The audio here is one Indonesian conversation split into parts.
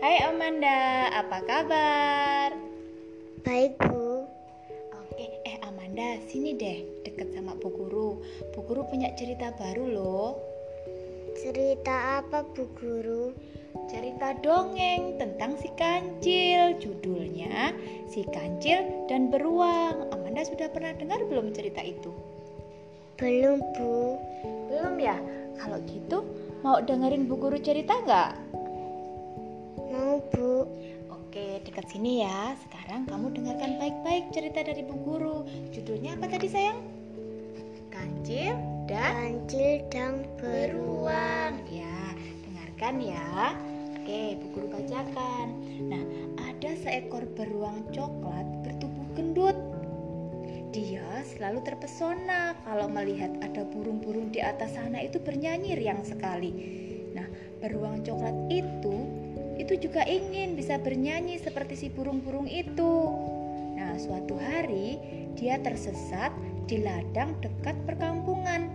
Hai Amanda, apa kabar? Baik, Bu. Oke, eh Amanda, sini deh, deket sama Bu Guru. Bu Guru punya cerita baru loh. Cerita apa, Bu Guru? Cerita dongeng tentang si kancil. Judulnya Si Kancil dan Beruang. Amanda sudah pernah dengar belum cerita itu? Belum, Bu. Belum ya? Kalau gitu, mau dengerin Bu Guru cerita nggak? Mau, Bu. Oke, dekat sini ya. Sekarang kamu dengarkan baik-baik cerita dari Bu Guru. Judulnya apa tadi sayang? Kancil dan Kancil dan beruang. Ya, dengarkan ya. Oke, Bu Guru bacakan. Nah, ada seekor beruang coklat bertubuh gendut. Dia selalu terpesona kalau melihat ada burung-burung di atas sana itu bernyanyi riang sekali. Nah, beruang coklat itu itu juga ingin bisa bernyanyi seperti si burung-burung itu. Nah, suatu hari dia tersesat di ladang dekat perkampungan.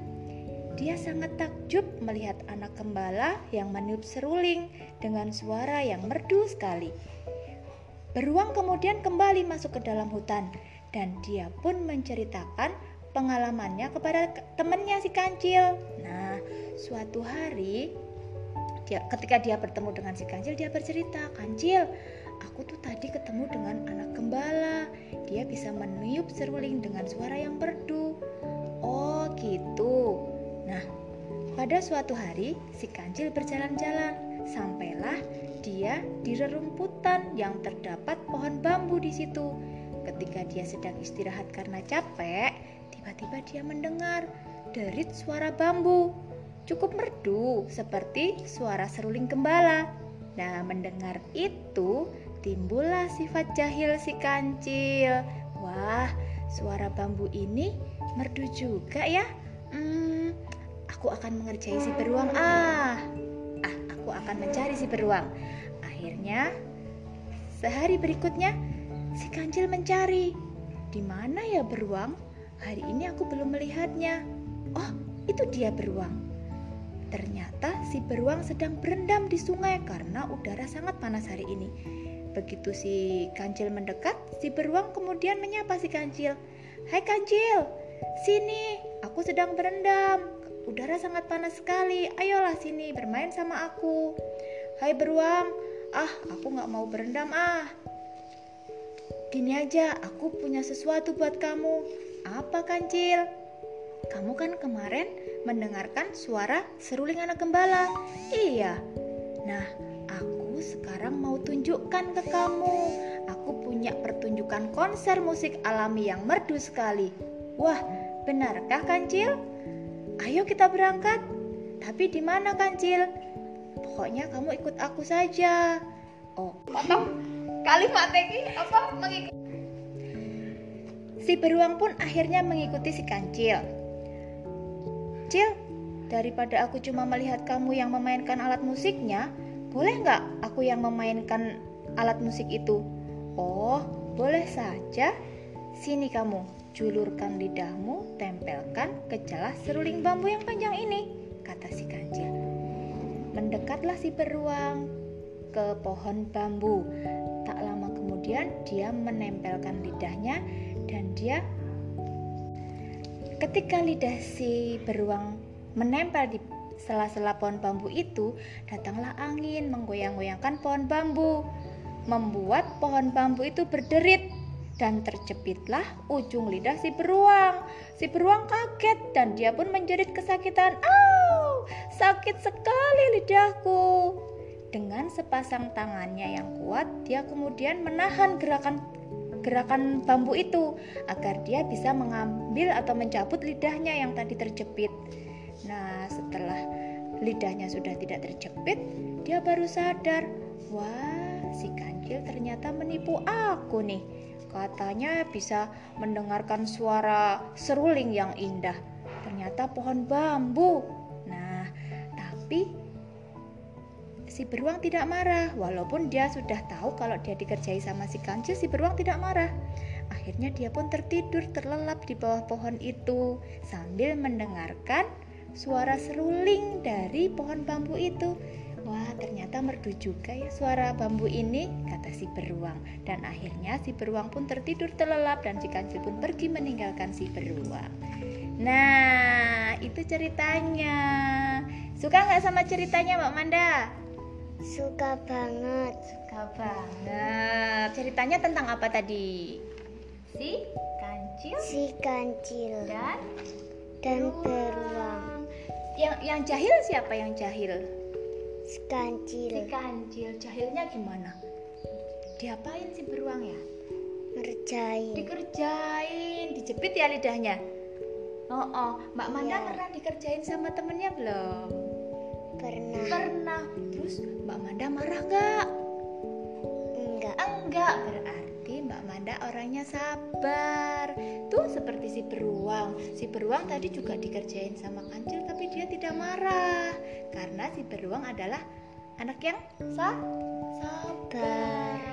Dia sangat takjub melihat anak gembala yang meniup seruling dengan suara yang merdu sekali. Beruang kemudian kembali masuk ke dalam hutan dan dia pun menceritakan pengalamannya kepada temannya si kancil. Nah, suatu hari dia ketika dia bertemu dengan si kancil dia bercerita, "Kancil, aku tuh tadi ketemu dengan anak gembala. Dia bisa meniup seruling dengan suara yang merdu." Oh, gitu. Nah, pada suatu hari si kancil berjalan-jalan, sampailah dia di rerumputan yang terdapat pohon bambu di situ. Ketika dia sedang istirahat karena capek, tiba-tiba dia mendengar derit suara bambu. Cukup merdu, seperti suara seruling gembala. Nah, mendengar itu, timbullah sifat jahil si kancil. Wah, suara bambu ini merdu juga ya. Hmm, aku akan mengerjai si beruang ah. Ah, aku akan mencari si beruang. Akhirnya, sehari berikutnya si kancil mencari. Di mana ya beruang? Hari ini aku belum melihatnya. Oh, itu dia beruang. Ternyata si beruang sedang berendam di sungai karena udara sangat panas hari ini. Begitu si kancil mendekat, si beruang kemudian menyapa si kancil. Hai kancil, sini, aku sedang berendam. Udara sangat panas sekali. Ayolah sini bermain sama aku. Hai beruang, ah aku gak mau berendam ah. Gini aja, aku punya sesuatu buat kamu. Apa kancil? Kamu kan kemarin mendengarkan suara seruling anak gembala. Iya. Nah, aku sekarang mau tunjukkan ke kamu. Aku punya pertunjukan konser musik alami yang merdu sekali. Wah, benarkah Kancil? Ayo kita berangkat. Tapi di mana Kancil? Pokoknya kamu ikut aku saja. Oh, potong kalimat ini apa mengikuti Si beruang pun akhirnya mengikuti si kancil. Cil, daripada aku cuma melihat kamu yang memainkan alat musiknya, boleh nggak aku yang memainkan alat musik itu? Oh, boleh saja. Sini kamu, julurkan lidahmu, tempelkan ke celah seruling bambu yang panjang ini, kata si kancil. Mendekatlah si beruang ke pohon bambu. Tak lama kemudian dia menempelkan lidahnya dan dia ketika lidah si beruang menempel di sela-sela pohon bambu itu, datanglah angin menggoyang-goyangkan pohon bambu, membuat pohon bambu itu berderit dan terjepitlah ujung lidah si beruang. Si beruang kaget dan dia pun menjerit kesakitan. Au, sakit sekali lidahku. Dengan sepasang tangannya yang kuat, dia kemudian menahan gerakan gerakan bambu itu agar dia bisa mengambil atau mencabut lidahnya yang tadi terjepit. Nah, setelah lidahnya sudah tidak terjepit, dia baru sadar, "Wah, si kancil ternyata menipu aku nih." Katanya bisa mendengarkan suara seruling yang indah. Ternyata pohon bambu. Nah, tapi si beruang tidak marah walaupun dia sudah tahu kalau dia dikerjai sama si kancil si beruang tidak marah akhirnya dia pun tertidur terlelap di bawah pohon itu sambil mendengarkan suara seruling dari pohon bambu itu Wah, ternyata merdu juga ya suara bambu ini, kata si beruang. Dan akhirnya si beruang pun tertidur terlelap dan si kancil pun pergi meninggalkan si beruang. Nah, itu ceritanya. Suka nggak sama ceritanya Mbak Manda? Suka banget. Suka banget. Ceritanya tentang apa tadi? Si kancil Si kancil dan dan beruang. Yang yang jahil siapa yang jahil? Si Si kancil kancil. Jahilnya gimana? Diapain si beruang ya? ngerjain. Dikerjain, dijepit ya lidahnya. Oh, oh. Mbak Manda Iya. pernah dikerjain sama temennya belum? Pernah Pernah. Terus Mbak Manda marah nggak? enggak? Enggak, berarti Mbak Manda orangnya sabar. Tuh seperti si beruang. Si beruang tadi juga dikerjain sama kancil tapi dia tidak marah. Karena si beruang adalah anak yang sa sabar.